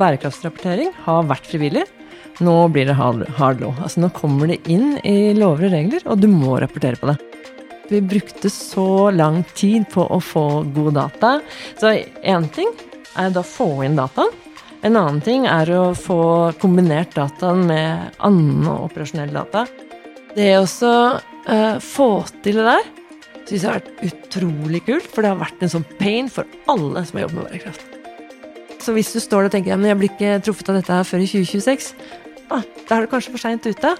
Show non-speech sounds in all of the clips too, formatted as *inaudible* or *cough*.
Bærekraftsrapportering har vært frivillig. Nå blir det hard, hard law. Altså, nå kommer det inn i lover og regler, og du må rapportere på det. Vi brukte så lang tid på å få gode data. Så én ting er da å få inn dataen. En annen ting er å få kombinert dataen med annen operasjonell data. Det å uh, få til det der syns jeg har vært utrolig kult, for det har vært en sånn pain for alle som har jobbet med bærekraft. Så hvis du står og tenker at jeg blir ikke truffet av dette her før i 2026, ah, da er du kanskje for seint ute.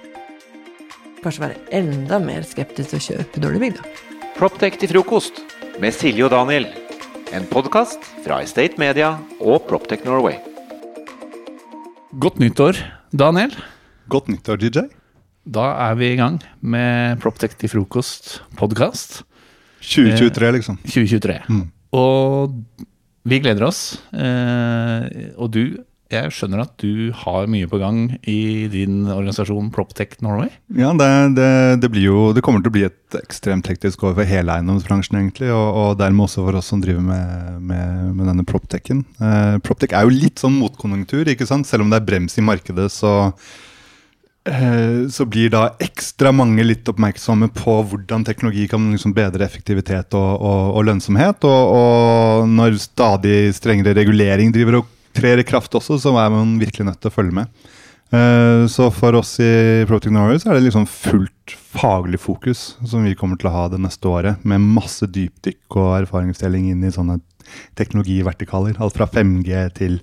Kanskje være enda mer skeptisk til å kjøpe dårlig bygg, da. Proptech til frokost med Silje og Daniel. En podkast fra Estate Media og Proptech Norway. Godt nyttår, Daniel. Godt nyttår, DJ. Da er vi i gang med Proptech til frokost-podkast. 2023, liksom. 2023. Mm. Og vi gleder oss. Eh, og du, jeg skjønner at du har mye på gang i din organisasjon Proptech Norway? Ja, det, det, det, jo, det kommer til å bli et ekstremt teknisk år for hele eiendomsbransjen, egentlig. Og, og, dermed også for oss som driver med, med, med denne Proptechen. Eh, Proptech er jo litt sånn motkonjunktur, ikke sant? Selv om det er brems i markedet, så så blir da ekstra mange litt oppmerksomme på hvordan teknologi kan liksom bedre effektivitet og, og, og lønnsomhet. Og, og, når stadig strengere regulering driver og trer i kraft også, så er man virkelig nødt til å følge med. Eh, så for oss i Protec Norway er det liksom fullt faglig fokus som vi kommer til å ha det neste året. Med masse dypdykk og erfaringsdeling inn i sånne teknologivertikaler. Alt fra 5G til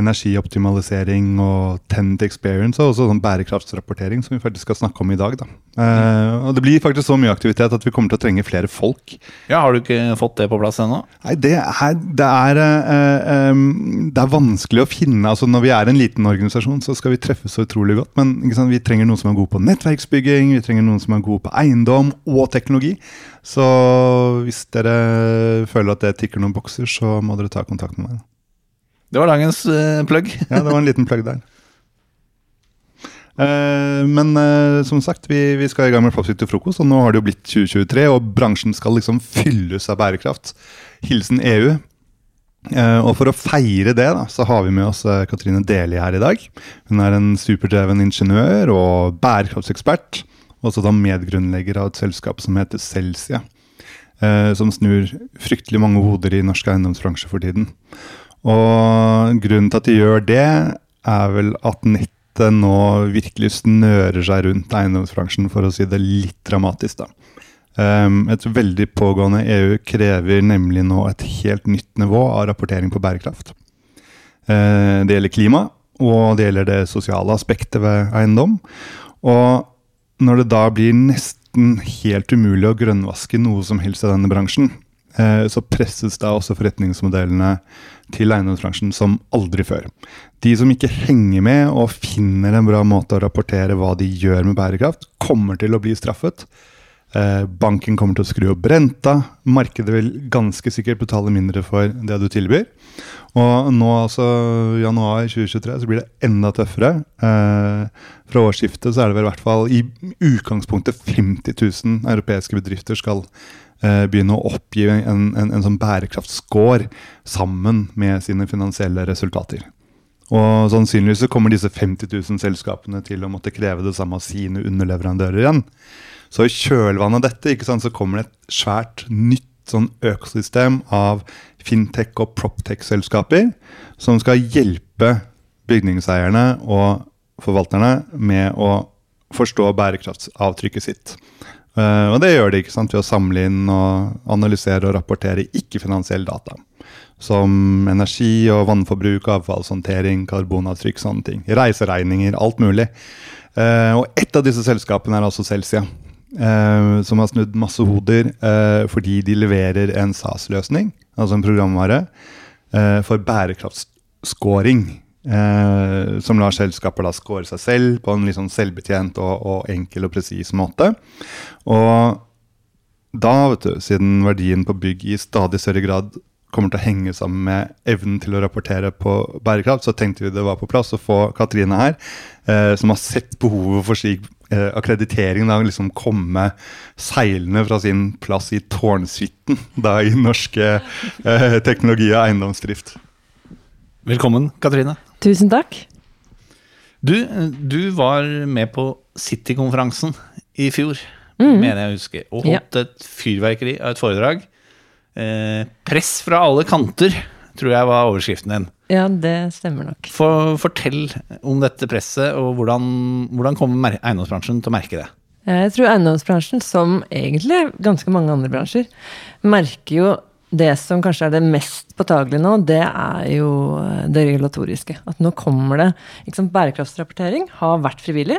energioptimalisering og tenant experience, og også sånn bærekraftsrapportering, som vi faktisk skal snakke om i dag. Da. Eh, og Det blir faktisk så mye aktivitet at vi kommer til å trenge flere folk. Ja, Har du ikke fått det på plass ennå? Nei, det er, det, er, eh, um, det er vanskelig å finne altså Når vi er en liten organisasjon, så skal vi treffes så utrolig godt. Men sant, vi trenger noen som er gode på nettverksbygging, vi trenger noen som er gode på eiendom og teknologi. Så hvis dere føler at det tikker noen bokser, så må dere ta kontakt med meg. Det var dagens uh, plugg. *laughs* ja, det var en liten plugg der. Uh, men uh, som sagt, vi, vi, skal i gang med Flopsitt til frokost, og nå har det jo blitt 2023, og bransjen skal liksom fylles av bærekraft. Hilsen EU. Uh, og for å feire det, da, så har vi med oss Katrine Deli her i dag. Hun er en superdreven ingeniør og bærekraftsekspert. Og Også da medgrunnlegger av et selskap som heter Celsia. som snur fryktelig mange hoder i norsk eiendomsbransje for tiden. Og grunnen til at de gjør det, er vel at nettet nå virkelig snører seg rundt eiendomsbransjen, for å si det litt dramatisk. da. Um, et veldig pågående EU krever nemlig nå et helt nytt nivå av rapportering på bærekraft. Uh, det gjelder klima, og det gjelder det sosiale aspektet ved eiendom. Og når det da blir nesten helt umulig å grønnvaske noe som helst i denne bransjen, så presses da også forretningsmodellene til eiendomsbransjen som aldri før. De som ikke henger med og finner en bra måte å rapportere hva de gjør med bærekraft, kommer til å bli straffet. Eh, banken kommer til å skru opp renta. Markedet vil ganske sikkert betale mindre for det du tilbyr. Og nå, altså januar 2023, så blir det enda tøffere. Eh, fra årsskiftet så er det vel i hvert fall i utgangspunktet 50 000 europeiske bedrifter skal Eh, begynne å oppgi en, en, en sånn bærekraftscore sammen med sine finansielle resultater. Og Sannsynligvis så kommer disse 50 000 selskapene til å måtte kreve det samme av sine underleverandører igjen. Så i kjølvannet av dette ikke sant, så kommer det et svært nytt sånn økosystem av fintech- og proptech-selskaper som skal hjelpe bygningseierne og forvalterne med å forstå bærekraftsavtrykket sitt. Uh, og det gjør de ikke sant, ved å samle inn og analysere og rapportere ikke-finansiell data. Som energi og vannforbruk, avfallshåndtering, karbonavtrykk, sånne ting. Reiseregninger, alt mulig. Uh, og ett av disse selskapene er altså Celsia. Uh, som har snudd masse hoder fordi de leverer en SAS-løsning, altså en programvare, for bærekraftsscoring. Eh, som lar selskaper da score seg selv på en litt sånn selvbetjent og, og, enkel og presis måte. Og da, vet du, siden verdien på bygg i stadig større grad kommer til å henge sammen med evnen til å rapportere på bærekraft, så tenkte vi det var på plass å få Katrine her, eh, som har sett behovet for slik eh, akkreditering. da liksom komme seilende fra sin plass i tårnsuiten i norske eh, teknologi- og eiendomsdrift. Velkommen, Katrine. Tusen takk. Du, du var med på City-konferansen i fjor, mener jeg å huske, og Ja. et fyrverkeri av et foredrag. Eh, press fra alle kanter, tror jeg var overskriften din. Ja, det stemmer nok. For, fortell om dette presset, og hvordan, hvordan kommer mer- eiendomsbransjen til å merke det? Jeg tror eiendomsbransjen, som egentlig ganske mange andre bransjer, merker jo det som kanskje er det mest påtagelige nå, det er jo eh, det regulatoriske. At nå kommer det liksom, Bærekraftsrapportering har vært frivillig.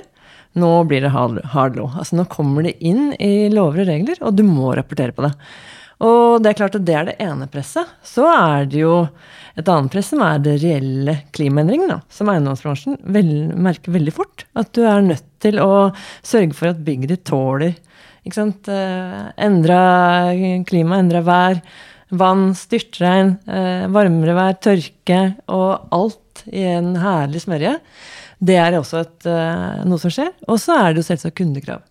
Nå blir det hard, law. Altså nå kommer det inn i lover og regler, og du må rapportere på det. Og det er klart at det er det ene presset. Så er det jo et annet press som er det reelle klimaendringen, som eiendomsbransjen vel, merker veldig fort. At du er nødt til å sørge for at bygget ditt tåler ikke sant? Eh, endra klima, endra vær, vann, styrtregn, eh, varmere vær, tørke og alt i en herlig smørje. Det er også et, eh, noe som skjer. Og så er det jo selvsagt kundekrav.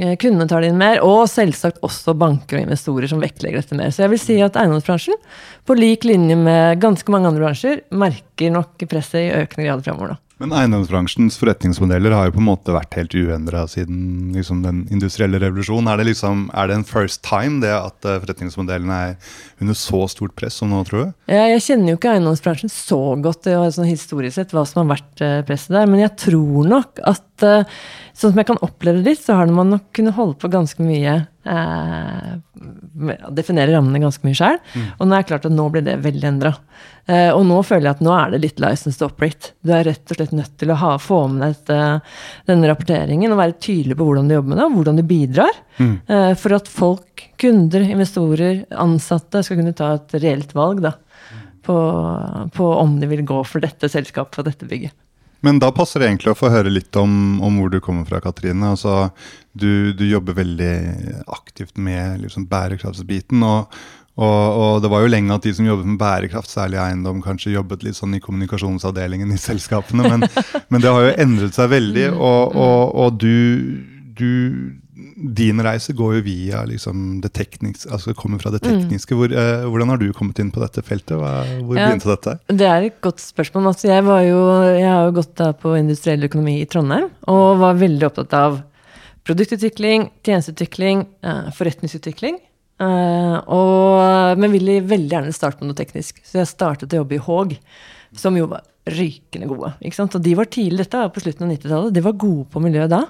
Eh, Kundene tar det inn mer, og selvsagt også banker og investorer som vektlegger dette mer. Så jeg vil si at eiendomsbransjen, på lik linje med ganske mange andre bransjer, merker nok presset i økende grad framover nå. Men eiendomsbransjens forretningsmodeller har jo på en måte vært helt uendra siden liksom, den industrielle revolusjonen. Er det, liksom, er det en first time det at forretningsmodellene forretningsmodellen er under så stort press som nå, tror du? Ja, Jeg kjenner jo ikke eiendomsbransjen så godt var sånn historisk sett, hva som har vært eh, presset der, men jeg tror nok at eh, sånn som jeg kan oppleve det litt, så har man nok kunnet holde på ganske mye eh, definerer rammene ganske mye sjøl. Og nå er det klart at nå blir det veldig endra. Eh, og nå føler jeg at nå er det litt license to operate. Du er rett og slett nødt til å ha, få med deg dette, denne rapporteringen og være tydelig på hvordan du jobber med det, og hvordan du bidrar. Eh, for at folk, kunder, investorer, ansatte skal kunne ta et reelt valg da, på, på om de vil gå for dette selskapet og dette bygget. Men da passer det egentlig å få høre litt om, om hvor du kommer fra, Katrine. Altså, du, du jobber veldig aktivt med liksom, bærekraftsbiten. Og, og, og det var jo lenge at de som jobbet med bærekraft, særlig eiendom, kanskje jobbet litt sånn i kommunikasjonsavdelingen i *laughs* selskapene. Men, men det har jo endret seg veldig. Og, og, og du, du Din reise går jo via liksom, det tekniske, altså kommer fra det tekniske. Hvor, eh, hvordan har du kommet inn på dette feltet? Hva, hvor Ja. begynte dette? Det er et godt spørsmål. Altså, jeg, var jo, jeg har jo gått da på industriell økonomi i Trondheim, og var veldig opptatt av produktutvikling, tjenesteutvikling, eh, forretningsutvikling. Eh, og, men ville veldig gjerne starte med noe teknisk. Så jeg startet å jobbe i Haag, som jo var rykende gode. Ikke sant? Og de var tidlig, dette var på slutten av 90-tallet, de var gode på miljøet da.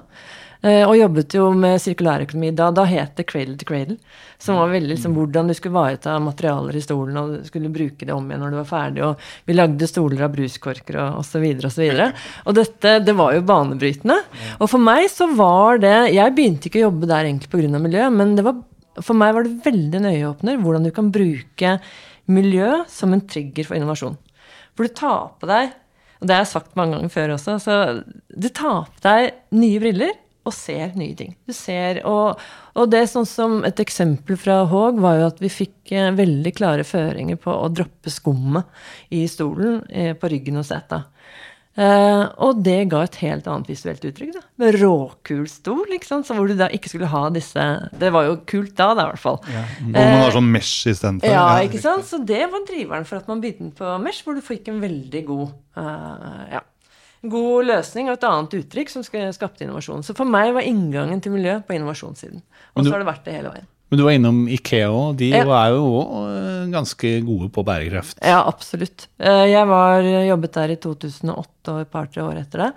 Eh, og jobbet jo med sirkulærøkonomi da. Da het det Cradle to Cradle. Som var veldig liksom hvordan du skulle ivareta materialer i stolen, og du skulle bruke det om igjen når du var ferdig. Og vi lagde stoler av bruskorker og osv. Og, så videre. *laughs* og dette det var jo banebrytende. Og for meg så var det Jeg begynte ikke å jobbe der egentlig pga. miljø, men det var, for meg var det veldig en øyeåpner hvordan du kan bruke miljø som en trigger for innovasjon. For du tar på deg og det har jeg sagt mange ganger før også. Så du tar på deg nye briller og ser nye ting. Du ser, og, og det er sånn som Et eksempel fra Haag var jo at vi fikk eh, veldig klare føringer på å droppe skummet i stolen eh, på ryggen hos seta. Eh, og det ga et helt annet visuelt uttrykk. da, Med råkul stol, ikke sant? Så hvor du da ikke skulle ha disse Det var jo kult da, da i hvert fall. Og man har sånn mesh istedenfor. Ja, ikke sant? Så det var driveren for at man begynte på Mesh, hvor du fikk en veldig god, eh, ja, god løsning og et annet uttrykk som skapte innovasjon. Så for meg var inngangen til miljø på innovasjonssiden. Og så har det vært det hele veien. Men du var innom Ikea òg. De Ja. er jo òg ganske gode på bærekraft. Ja, absolutt. Eh, Jeg var, jobbet der i 2008 og et par-tre år etter det.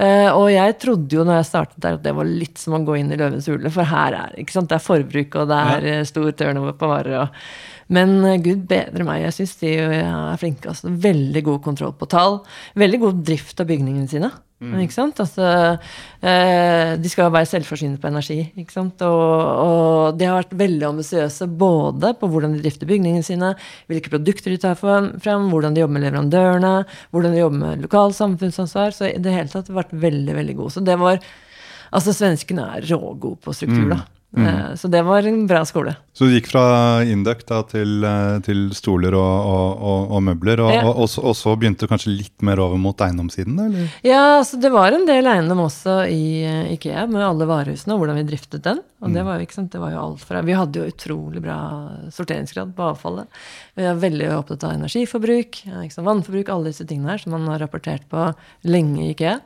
Eh, Og jeg trodde jo når jeg startet der at det var litt som å gå inn i løvens hule, for her er ikke sant, det er forbruk og det er ja. stor turnover på varer. Og, men eh, gud bedre meg, jeg syns de er flinke. Altså, veldig god kontroll på tall. Veldig god drift av bygningene sine. Ikke sant? Altså, eh, de skal være selvforsynet på energi. Ikke sant? Og, og de har vært veldig ambisiøse både på hvordan de drifter bygningene sine, hvilke produkter de tar frem, hvordan de jobber med leverandørene, hvordan de jobber med lokal samfunnsansvar. Så i det hele tatt vært veldig, veldig gode. Så det var Altså, svenskene er rågode på struktur, da. Mm. Så det var en bra skole. Så du gikk fra Induct da til, eh, til stoler og, og, og, og møbler, Ja. så, og så begynte du kanskje litt mer over mot eiendomssiden? Eller? Ja, altså det var en del eiendom også i eh, Ikea, med alle varehusene og hvordan vi driftet den. Og det var jo ikke sant, det var jo alt fra Vi hadde jo utrolig bra sorteringsgrad på avfallet. Vi er veldig opptatt av energiforbruk, sant, vannforbruk, alle disse tingene her som man har rapportert på lenge i Ikea.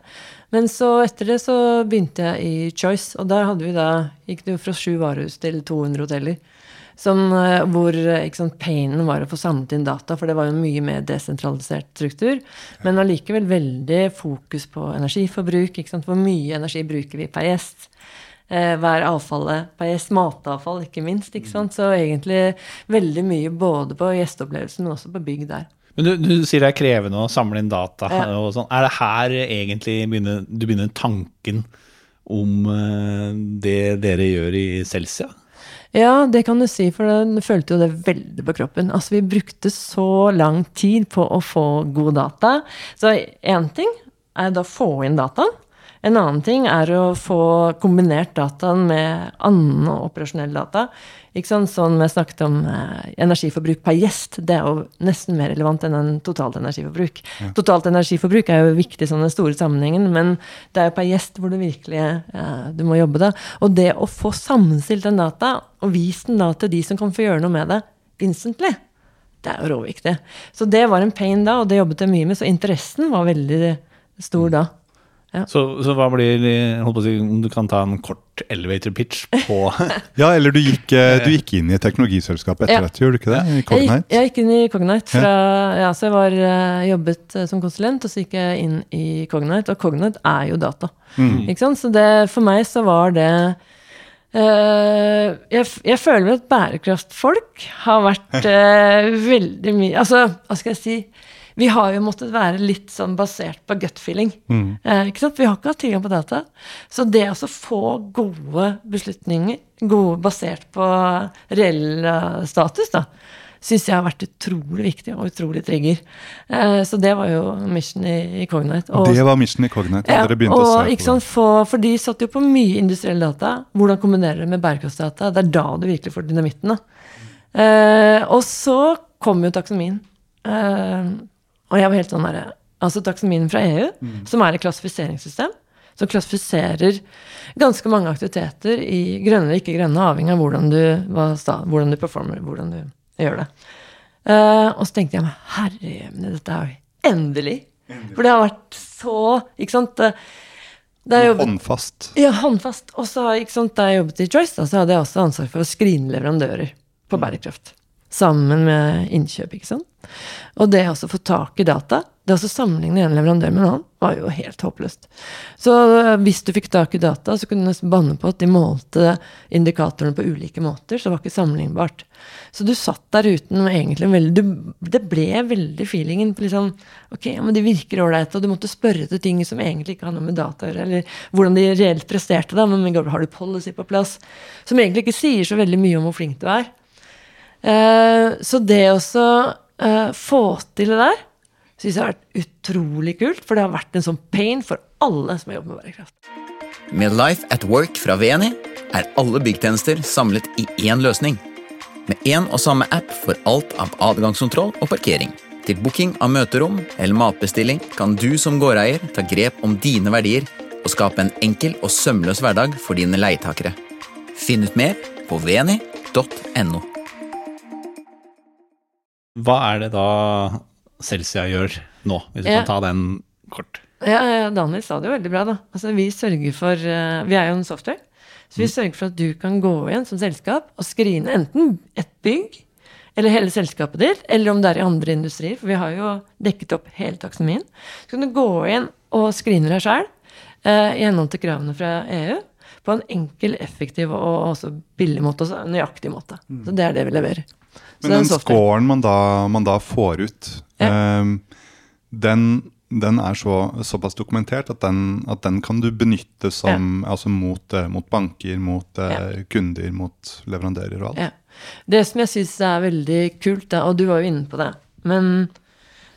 Men så etter det så begynte jeg i Choice, og der hadde vi da gikk det jo fra sju varehus til 200 hoteller. Som, eh, hvor eh, sant, painen var å få samlet inn data, for det var jo mye mer desentralisert struktur. Men allikevel veldig fokus på energiforbruk. Sant? Hvor mye energi bruker vi per gjest? Eh, hva er avfallet per gjest? Matavfall, ikke minst. Ikke? Så egentlig veldig mye både på gjesteopplevelsen, men også på bygg der. Men du, du sier det er krevende å samle inn data. Ja. og sånn. Er det her egentlig begynner, du begynner tanken om det dere gjør i Celsia? Ja, det kan du si, for den følte jo det veldig på kroppen. Altså, vi brukte så lang tid på å få god data. Så én ting er da å få inn dataen. En annen ting er å få kombinert dataen med annen operasjonell data. Ikke sant? Sånn vi snakket om eh, energiforbruk per gjest, det er jo nesten mer relevant enn en totalt energiforbruk. Totalt energiforbruk er jo viktig i sånn den store sammenhengen, men det er jo per gjest hvor du virkelig eh, du må jobbe da. Og det å få sammenstilt den data, og vist den da til de som kan få gjøre noe med det instantly, det er jo råviktig. Så det var en pain da, og det jobbet jeg mye med, så interessen var veldig stor da. Så, så hva blir holdt på å si, Om du kan ta en kort elevator pitch på *laughs* Ja, eller du gikk, eh, du gikk inn i et teknologiselskap etter Ja. dette, gjorde du ikke det? I Cognite? jeg gikk inn i Cognite. Fra, ja. så jeg var, eh, jobbet eh, som konsulent, og så gikk jeg inn i Cognite. Og Cognite er jo data. Ikke sant? Så det, for meg så var det Uh, jeg, jeg føler at bærekraftfolk har vært uh, *laughs* veldig mye Altså, hva skal jeg si Vi har jo måttet være litt sånn basert på gut feeling. Eh, ikke sant? Vi har ikke hatt tilgang på data. Så det å få gode beslutninger, gode basert på reell eh, status, da, syns jeg har vært utrolig viktig og utrolig trigger. Eh, så det var jo mission i, i Cognite. Og- Det var mission i Cognite. ja, dere begynte og, å se ikke på sant, det. for, for de satt jo på mye industriell data. Hvordan kombinerer det med bærekraftsdata? Det er da du virkelig får dynamitten. Da. Eh, og så kom jo taksonomien. Eh, og jeg var helt sånn derre Altså taksonomien fra EU, som er et klassifiseringssystem, som klassifiserer ganske mange aktiviteter i grønne eller ikke grønne, avhengig av hvordan du, hva, hvordan du performer, hvordan du gjør det. Uh, og så tenkte jeg meg, herre dette er jo endelig. For det har vært så Ikke sant. Er jobbet, Håndfast. ja, håndfast. Og så ikke sant, da jeg jobbet i Choice, da, så hadde jeg også ansvar for å screene leverandører på bærekraft. Sammen med innkjøp, ikke sant. Og det å få tak i data, det å sammenligne en leverandør med en annen, var jo helt håpløst. Så øh, hvis du fikk tak i data, så kunne du nesten banne på at de målte indikatorene på ulike måter, så det var ikke sammenlignbart. Så du satt der uten egentlig veldig du, Det ble veldig feelingen på liksom Ok, ja, men de virker ålreite, og du måtte spørre til ting som egentlig ikke har noe med data å gjøre, eller hvordan de reelt presterte, da, men har du policy på plass? Som egentlig ikke sier så veldig mye om hvor flink du er. Eh, så det å eh, få til det der, syns jeg har vært utrolig kult. For det har vært en sånn pain for alle som har jobbet med bærekraft. Med Life at Work fra VNI er alle byggtjenester samlet i én løsning. Med én og samme app for alt av adgangskontroll og parkering. Til booking av møterom eller matbestilling kan du som gårdeier ta grep om dine verdier og skape en enkel og sømløs hverdag for dine leietakere. Finn ut mer på vni.no. Hva er det da Celsia gjør nå, hvis du Ja. kan ta den kort? Ja, ja, Daniel sa det jo veldig bra, da. Altså, vi sørger for eh, Vi er jo en software. Så vi sørger for at du kan gå igjen som selskap og skrine enten et bygg, eller hele selskapet ditt, eller om det er i andre industrier, for vi har jo dekket opp hele taksonomien. Så kan du gå inn og skrine deg sjøl eh, i henhold til kravene fra EU. På en enkel, effektiv og også billig måte, og nøyaktig måte. Så det er det vi leverer. Men den scoren man da, man da får ut, Ja. ehm, den, den er så, såpass dokumentert at den, at den kan du benytte som, altså mot, eh, mot banker, mot ja. kunder, mot leverandører og alt. Ja. Det som jeg syns er veldig kult, da, og du var jo inne på det Men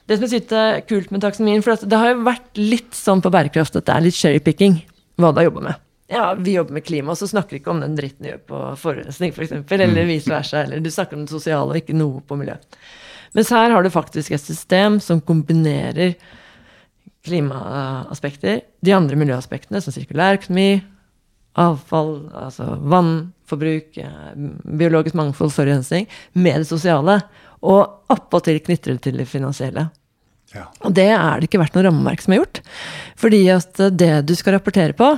det som jeg synes er kult med taksonomien For det har jo vært litt sånn på bærekraft at det er litt cherrypicking hva du har jobba med. Ja, vi jobber med klima, og så snakker vi ikke om den dritten vi gjør på forurensning, f.eks., for eksempel, eller vice versa, eller du snakker om det sosiale og ikke noe på miljø. Mens her har du faktisk et system som kombinerer klimaaspekter, de andre miljøaspektene, som sirkulærøkonomi, avfall, altså vannforbruk, eh, biologisk mangfold, forurensning, med det sosiale. Og appåtil knytter det til det finansielle. Ja. Og det er det ikke vært noe rammeverk som er gjort. Fordi at det du skal rapportere på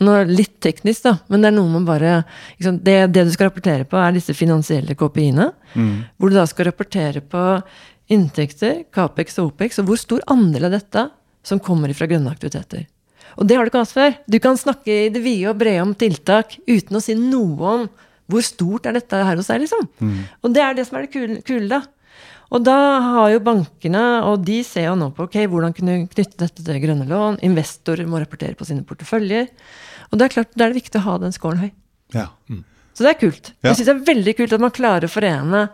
nå er det Litt teknisk, da, men det er noe man bare liksom, det, det du skal rapportere på, er disse finansielle KPI-ene. Hvor du da skal rapportere på inntekter, Capex og Opex, og hvor stor andel av dette som kommer fra grønne aktiviteter. Og det har du ikke hatt før. Du kan snakke i det vide og brede om tiltak uten å si noe om hvor stort er dette her hos deg, liksom. Og det er det som er det kule, kule da. Og da har jo bankene, og de ser jo nå på ok, hvordan kunne knytte dette til grønne lån. Investorer må rapportere på sine porteføljer. Og det er klart, da er det viktig å ha den scoren høy. Ja. Så det er kult. Ja. Jeg syns det er veldig kult at man klarer å forene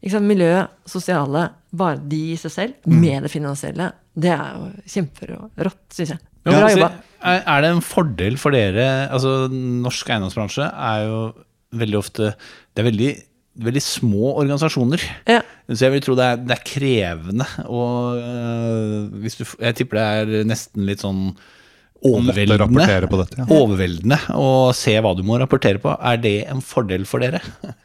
ikke sant, miljø, sosiale, bare de i seg selv, med det finansielle. Det er jo kjemperått, syns jeg. Ja, Bra altså, jobba. er, er det en fordel for dere Altså, norsk eiendomsbransje er jo veldig ofte Det er veldig, veldig små organisasjoner. Ja. Så jeg vil tro det er, det er krevende og øh, hvis du, Jeg tipper det er nesten litt sånn overveldende. på dette. Ja. Overveldende å se hva du må rapportere på. Er det en fordel for dere? *laughs*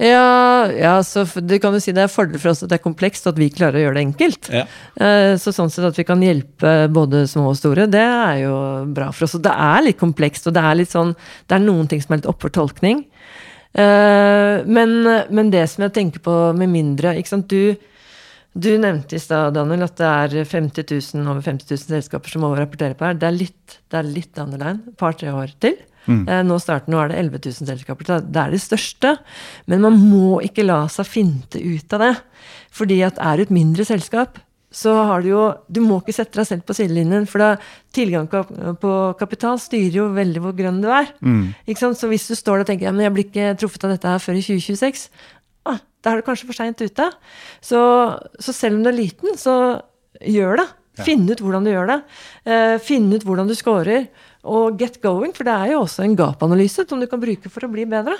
Ja, ja, så du kan jo si det er fordel for oss at det er komplekst, og at vi klarer å gjøre det enkelt. Ja. Eh, Så sånn sett at vi kan hjelpe både små og store, det er jo bra for oss. Og det er litt komplekst, og det er litt sånn Det er noen ting som er litt opp for tolkning. Eh, Men, men det som jeg tenker på med mindre Du, du nevnte i stad, Daniel, at det er 50 000, over 50 000 selskaper som må rapportere på her. Det er litt, det er litt underline. Et par-tre år til. Mm. Nå, starten, nå er det 11 000 selskaper. Det er det største. Men man må ikke la seg finte ut av det. Fordi at er du et mindre selskap, så har du jo Du må ikke sette deg selv på sidelinjen, for da tilgang på, kapital styrer jo veldig hvor grønn du er. Ikke sant? Så hvis du står der og tenker ja, men jeg blir ikke truffet av dette her før i 2026, ah, da er du kanskje for seint ute. Så, så selv om du er liten, så gjør det. Finn ut hvordan du gjør det. Eh, finn ut hvordan du scorer. Og get going, for det er jo også en gap-analyse som du kan bruke for å bli bedre.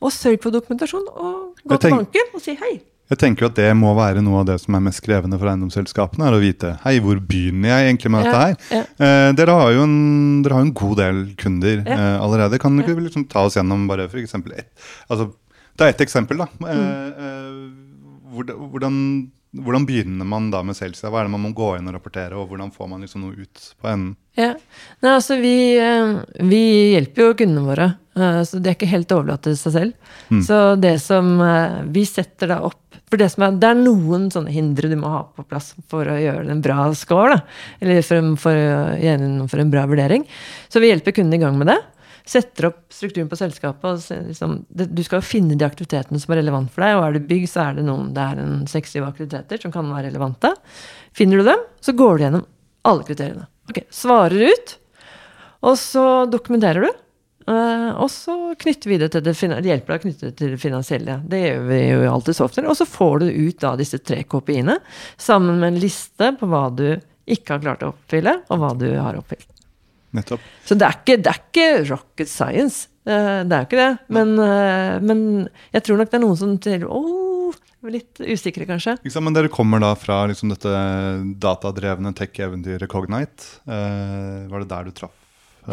Og sørg for dokumentasjon, og gå til banken og si hei. Jeg tenker jo at det må være noe av det som er mest krevende for eiendomsselskapene. er Å vite hei, hvor begynner jeg egentlig med dette her? ja. Eh, dere, har jo en, dere har en god del kunder Ja. eh, allerede. Kan dere liksom ta oss gjennom bare for eksempel ett altså, Det er ett eksempel, da. Eh, Mm. eh, hvordan, hvordan, hvordan begynner man da med Celsia? Hva er det man må gå inn og rapportere, og hvordan får man liksom noe ut på enden? Ja. Nei, altså vi, eh, vi hjelper jo kundene våre, eh, så det er ikke helt overlatt til seg selv. Så det som eh, vi setter da opp For det, er, det er noen sånne hindre du må ha på plass for å gjøre en bra score, da. Eller for, for å gjennomføre en bra vurdering. Så vi hjelper kundene i gang med det. Setter opp strukturen på selskapet. liksom, det, du skal finne de aktivitetene som er relevant for deg. Og er det bygg, så er det noen det er en seks-syv aktiviteter som kan være relevante. Finner du dem, så går du gjennom alle kriteriene. Ok, Svarer ut, og så dokumenterer du. Eh, og så knytter vi det til det, hjelper deg å knytte det til det finansielle. Det gjør vi jo alltid så ofte. Og så får du ut da disse tre KPI-ene sammen med en liste på hva du ikke har klart å oppfylle, og hva du har oppfylt. Nettopp. Så det er ikke, det er ikke rocket science. Eh, Det er jo ikke det. Men, eh, men jeg tror nok det er noen som sier oh, litt usikre, kanskje. Sant, men dere kommer da fra liksom dette datadrevne tech-eventyret Cognite. Var det der du traff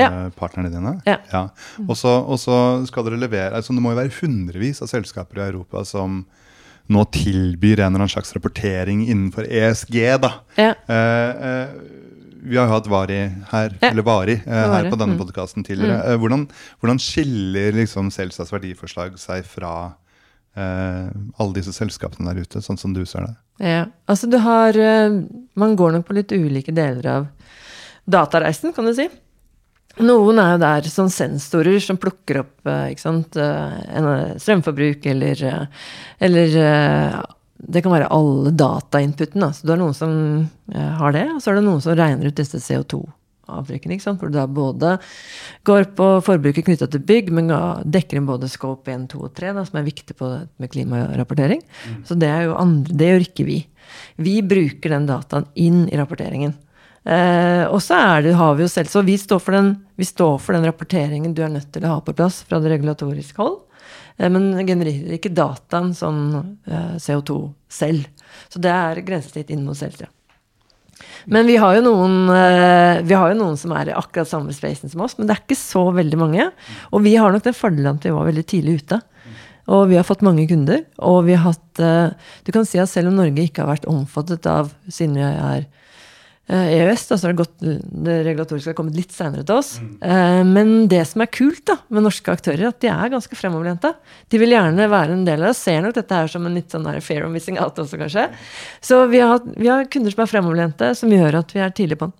Ja. partnerne dine? Ja. Og, så, og så skal dere levere altså Det må jo være hundrevis av selskaper i Europa som nå tilbyr en eller annen slags rapportering innenfor ESG. da. Ja. Eh, eh, vi har jo hatt Vari her, Ja. eller Vari, eh, her på denne mm. podkasten tidligere. Eh, hvordan, hvordan skiller liksom Celsas verdiforslag seg fra eh, alle disse selskapene der ute, sånn som du ser det? Ja, altså du har eh, Man går nok på litt ulike deler av datareisen, kan du si. Noen er jo der som sensorer som plukker opp eh, sant, eh, strømforbruk eller, eh, eller eh, Det kan være alle datainputen. da. Så du har noen som eh, har det, og så er det noen som regner ut disse CO2-avtrykkene. ikke sant? Hvor du da både går på forbruket knytta til bygg, men dekker inn både scope 1, 2 og 3, da, som er viktig på det med klimarapportering. Så det er jo andre, det gjør ikke vi. Vi bruker den dataen inn i rapporteringen. Eh, og så er det, har vi jo selv Så vi står, for den, vi står for den rapporteringen du er nødt til å ha på plass fra det regulatoriske hold. Eh, men genererer ikke dataen sånn eh, CO2 selv. Så det er grensesnitt inn mot selvtida. Men vi har, noen, eh, vi har jo noen som er i akkurat samme spacen som oss, men det er ikke så veldig mange. Og vi har nok den fordelen at vi var veldig tidlig ute. Og vi har fått mange kunder. Og vi har hatt eh, Du kan si at selv om Norge ikke har vært omfattet av, siden vi er EØS, da, så har det, gått, det regulatoriske har kommet litt senere til oss. Mm. Men det som er kult da, med norske aktører, at de er ganske fremoverlente. De vil gjerne være en del av det. Ser nok dette her som en litt sånn der fair of missing out også, kanskje. Så vi har, vi har kunder som er fremoverlente, som gjør at vi er tidlig på den.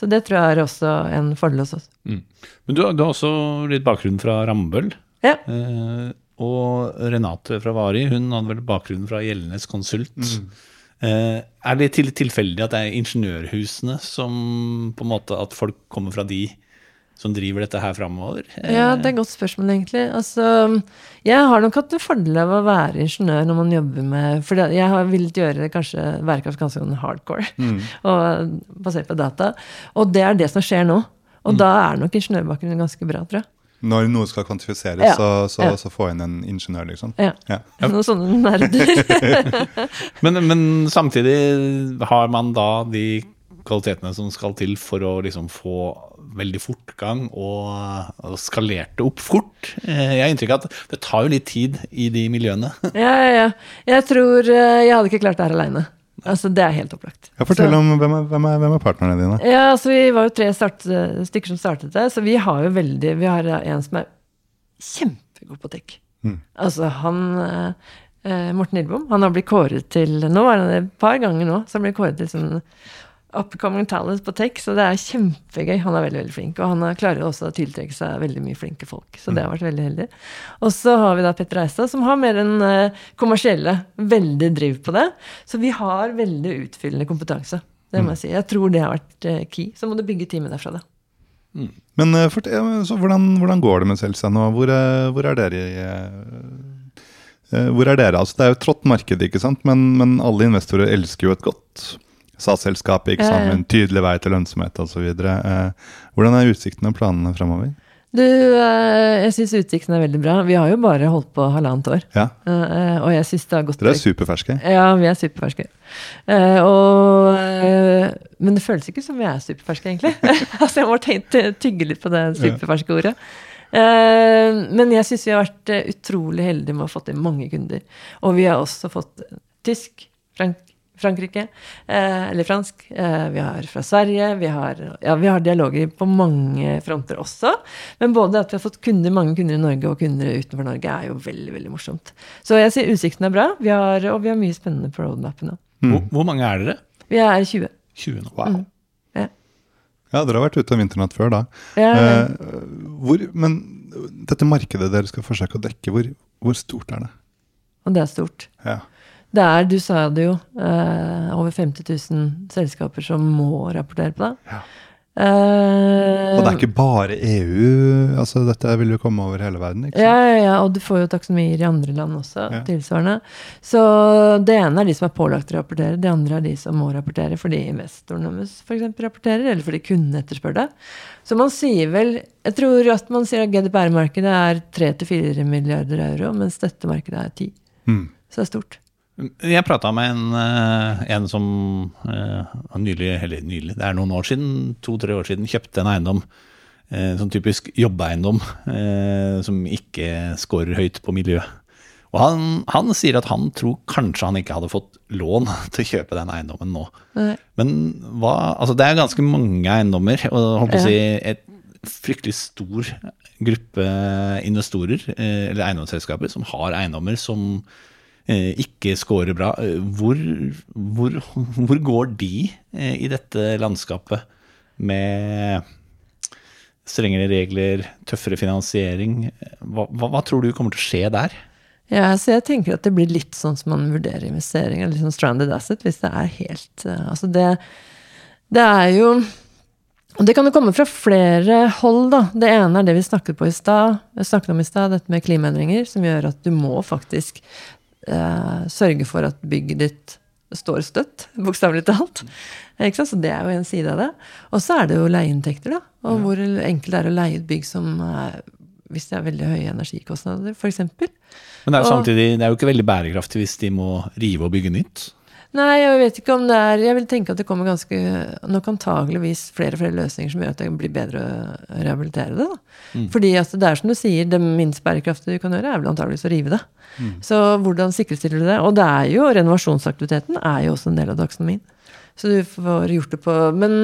Så det tror jeg er også en fordel hos oss. Mm. Men du, har- du har også litt bakgrunn fra Rambøll. Ja. Eh, og Renate fra Vari, hun hadde vel bakgrunn fra Gjeldenes Konsult. Eh, er det til, tilfeldig at det er ingeniørhusene som på en måte At folk kommer fra de som driver dette her framover? Ja, det er et godt spørsmål, egentlig. Altså, jeg har nok hatt en fordel av å være ingeniør når man jobber med For jeg har villet gjøre kanskje bærekraft ganske hardcore, hardcore, *laughs* og basert på data. Og det er det som skjer nå. Og da er nok ingeniørbakgrunnen ganske bra, tror jeg. Når noe skal kvantifiseres, Ja. så, så, Ja. så få inn en ingeniør, liksom. Ja. Ja. Noen sånne nerder. *laughs* Men, men samtidig har man da de kvalitetene som skal til for å liksom få veldig fortgang og, og skalert opp fort. Eh, Jeg har inntrykk av at det tar jo litt tid i de miljøene. ja, ja, ja. Jeg tror eh, jeg hadde ikke klart det her aleine. Altså, det er helt opplagt. Ja, fortell Så- om hvem er, hvem, er, hvem er partnerne dine. Ja, altså Vi var jo tre start, stykker som startet det, så vi har jo veldig Vi har en som er kjempegod på tech. Mm. Altså han eh, eh, Morten Lillebom, han har blitt kåret til Nå var han det et par ganger nå, så han ble kåret til sånn upcoming talent på tech, så det er kjempegøy. Han er veldig veldig flink, og han er- klarer også å tiltrekke seg veldig mye flinke folk. Så det har vært veldig heldig. Og så har vi da Petter Eistad, som har mer den eh, kommersielle, veldig driv på det. Så vi har veldig utfyllende kompetanse. Det må jeg si. Jeg tror det har vært eh, key. Så må du bygge teamet derfra, da. Eh, fort- ja, men så hvordan, hvordan går det med Celsa nå? Hvor, eh, hvor er dere i eh, eh, Hvor er dere? Altså, det er jo et trått marked, ikke sant? Men, men alle investorer elsker jo et godt SAS-selskap, ikke sammen, tydelig vei til lønnsomhet osv. Eh, hvordan er utsiktene og planene framover? Du, eh, jeg syns utsiktene er veldig bra. Vi har jo bare holdt på halvannet år. Ja, eh, og jeg syns det har gått dere er superferske. Ja, vi er superferske. Og, men det føles ikke som vi er superferske, egentlig. *laughs* *laughs* altså, jeg må tygge litt på det superferske ordet. Men jeg syns vi har vært utrolig heldige med å ha fått inn mange kunder. Og vi har også fått tysk, Frank Frankrike, eh, eller fransk. Eh, vi har fra Sverige. Vi har, ja, vi har dialoger på mange fronter også. Men både at vi har fått kunder, mange kunder i Norge og kunder utenfor Norge, er jo veldig veldig morsomt. Så jeg sier utsikten er bra, vi har, og vi har mye spennende på roadmapen nå. Hvor, hvor mange er dere? Vi er 20. 20 nå. Wow. Ja. Ja, dere har vært ute av vinternatt før da. Ja, ja. Eh, hvor, men dette markedet dere skal forsøke å dekke, hvor, hvor stort er det? Og det er stort. Ja. Det er, du sa det jo, eh, over 50 000 selskaper som må rapportere på det. Ja. Eh, Og det er ikke bare EU, altså dette vil jo komme over hele verden, ikke sant? Ja, ja, ja, og du får jo taksonomier i andre land også, Ja. tilsvarende. Så det ene er de som er pålagt å rapportere, det andre er de som må rapportere fordi investorene deres f.eks. rapporterer, eller fordi kundene etterspør det. Så man sier vel Jeg tror at man sier at GDPR-markedet er 3-4 milliarder euro, mens dette markedet er 10. Mm. Så det er stort. Jeg prata med en, eh, en som eh, nylig, eller nylig, det er noen år siden, to-tre år siden, kjøpte en eiendom. eh, Sånn typisk jobbeeiendom som ikke scorer høyt på miljøet. Og han, han sier at han tror kanskje han ikke hadde fått lån *laughs* til å kjøpe den eiendommen nå. Nei. Men hva, altså det er ganske mange eiendommer, og holdt på å si et fryktelig stor gruppe investorer, eller eiendomsselskaper, som har eiendommer som ikke scorer bra. Eh, Hvor, hvor, *laughs* hvor går de eh, i dette landskapet med strengere regler, tøffere finansiering? Hva, hva, hva tror du kommer til å skje der? Ja, så jeg tenker at det blir litt sånn som man vurderer investeringer, litt sånn stranded asset, hvis det er helt eh, Altså det, det er jo Og det kan jo komme fra flere hold, da. Det ene er det vi snakket på i sted, snakket om i stad, dette med klimaendringer, som gjør at du må faktisk eh, sørge for at bygget ditt står støtt, *laughs* bokstavelig talt. Så det er jo en side av det. Og så er det jo leieinntekter, da. Og hvor enkelt det er å leie et bygg som er, hvis det er veldig høye energikostnader, f.eks. Men det er jo Og- samtidig det er jo ikke veldig bærekraftig hvis de må rive og bygge nytt. Nei, jeg vet ikke om det er Jeg vil tenke at det kommer ganske Nok antageligvis flere og flere løsninger som gjør at det blir bedre å rehabilitere det. da. Fordi at det er som du sier, det minst bærekraftige du kan gjøre, er vel antageligvis å rive det. Så hvordan sikkerstiller du det? Og det er jo renovasjonsaktiviteten er jo også en del av taksonomien. Så du får gjort det på Men,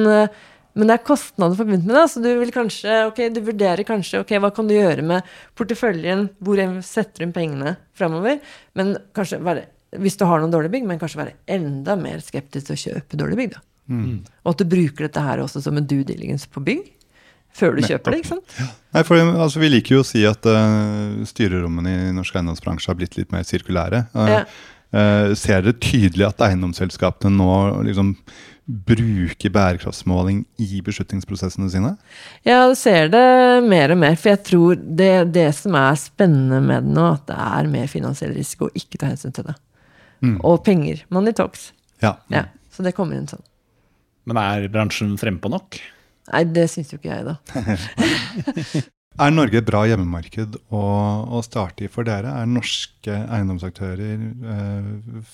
men det er kostnader forbundet med det. Så du vil kanskje, ok, du vurderer kanskje ok, hva kan du gjøre med porteføljen, hvor setter du inn pengene framover? Men kanskje være, hvis du har noen dårlige bygg, men kanskje være enda mer skeptisk til å kjøpe dårlige bygg. da. Og at du bruker dette her også som en due diligence på bygg. Før du kjøper det, ikke sant? Nei, for altså, Vi liker jo å si at uh, styrerommene i norsk eiendomsbransje har blitt litt mer sirkulære. Uh, Ja. uh, ser dere tydelig at eiendomsselskapene nå liksom bruker bærekraftsmåling i beslutningsprosessene sine? Jeg ser det mer og mer, for jeg tror det, det som er spennende med det nå, at det er mer finansiell risiko å ikke ta hensyn til det. Og penger. Money talks. Ja. Ja, så det kommer inn sånn. Men er bransjen frempå nok? Nei, det syns jo ikke jeg, da. *laughs* Er Norge et bra hjemmemarked å, å starte i for dere? Er norske eiendomsaktører eh,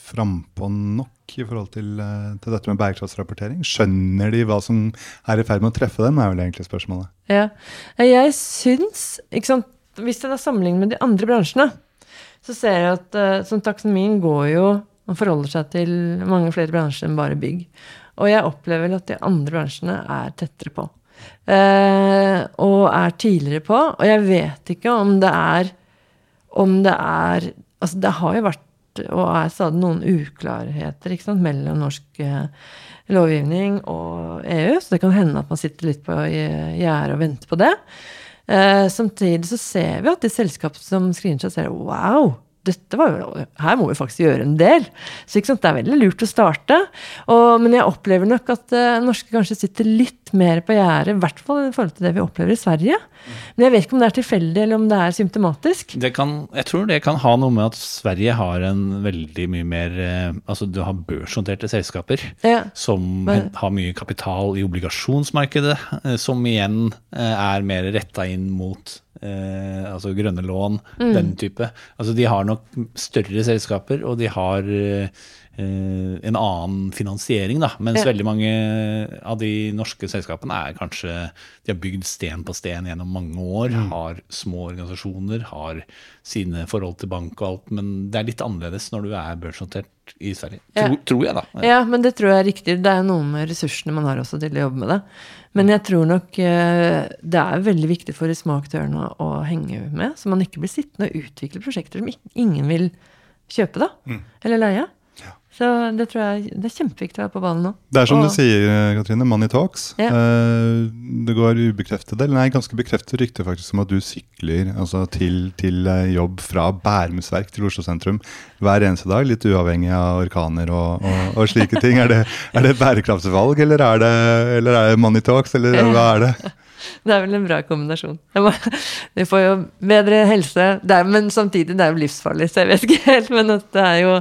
frampå nok i forhold til, eh, til dette med bærekraftsrapportering? Skjønner de hva som er i ferd med å treffe dem, er vel egentlig spørsmålet. Ja. Jeg syns, ikke sant, hvis det er sammenlignet med de andre bransjene, så ser jeg at uh, taksonomien går jo og forholder seg til mange flere bransjer enn bare bygg. Og jeg opplever at de andre bransjene er tettere på. Eh, og er tidligere på. Og jeg vet ikke om det er Om det er Altså, det har jo vært og er stadig noen uklarheter sant, mellom norsk eh, lovgivning og EU, så det kan hende at man sitter litt på gjerdet og venter på det. Eh, samtidig så ser vi at de selskapene som screener seg, ser wow, dette var jo, her må vi faktisk gjøre en del. Så sant, det er veldig lurt å starte. Og, men jeg opplever nok at uh, norske kanskje sitter litt mer på gjerdet, i hvert fall i forhold til det vi opplever i Sverige. Men jeg vet ikke om det er tilfeldig, eller om det er symptomatisk. Det kan, jeg tror det kan ha noe med at Sverige har en veldig mye mer eh, Altså du har børsnoterte selskaper Ja. som Men- har mye kapital i obligasjonsmarkedet, eh, som igjen er mer retta inn mot eh, altså grønne lån, Mm. den type. Altså de har nok større selskaper, og de har eh, en annen finansiering, da. Mens Ja. veldig mange av de norske selskapene er kanskje De har bygd sten på sten gjennom mange år, Mm. har små organisasjoner, har sine forhold til bank og alt, men det er litt annerledes når du er børsnotert i Sverige. Ja. Tror, tror jeg, da. Ja, men det tror jeg er riktig. Det er noe med ressursene man har også til å jobbe med det. Men jeg tror nok eh, det er veldig viktig for de små aktørene å henge med, så man ikke blir sittende og utvikle prosjekter som ingen vil kjøpe, da. Eller leie. Så det tror jeg det er kjempeviktig å være på ballen nå. Det er som Og- du sier, Katrine, money talks. Ja. Eh, det går ubekreftede, eller nei, ganske bekreftet rykte faktisk om at du sykler altså, til, til eh, jobb fra Bærumsverk til Oslo sentrum hver eneste dag, litt uavhengig av orkaner og, og, og slike ting. Er det, er det et bærekraftsvalg, eller er det, eller er det money talks, eller hva er det? *laughs* Det er vel en bra kombinasjon. Vi får jo bedre helse, det er, men samtidig det er jo livsfarlig, så jeg vet ikke helt. Men at det er jo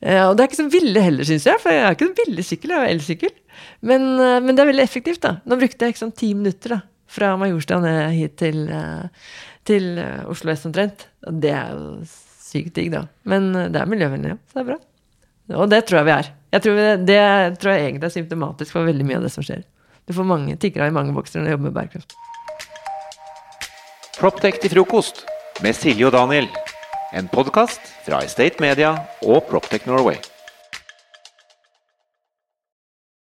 Og det er ikke så ville heller, syns jeg, for jeg har ikke en ville sykkel, jeg har elsykkel. Men, eh, men det er veldig effektivt, da. Nå brukte jeg ikke sånn ti minutter da, fra Majorstua hit til, eh, til eh, Oslo S omtrent. Og det er jo sykt digg, da. Men eh, det er miljøvennlig, ja. Så det er bra. Og det tror jeg vi er. Jeg tror vi, det tror jeg egentlig er symptomatisk for veldig mye av det som skjer. Du får mange tiggere i mange bokser når du jobber med bærekraft. Proptech til frokost med Silje og Daniel. En podkast fra Estate Media og Proptech Norway.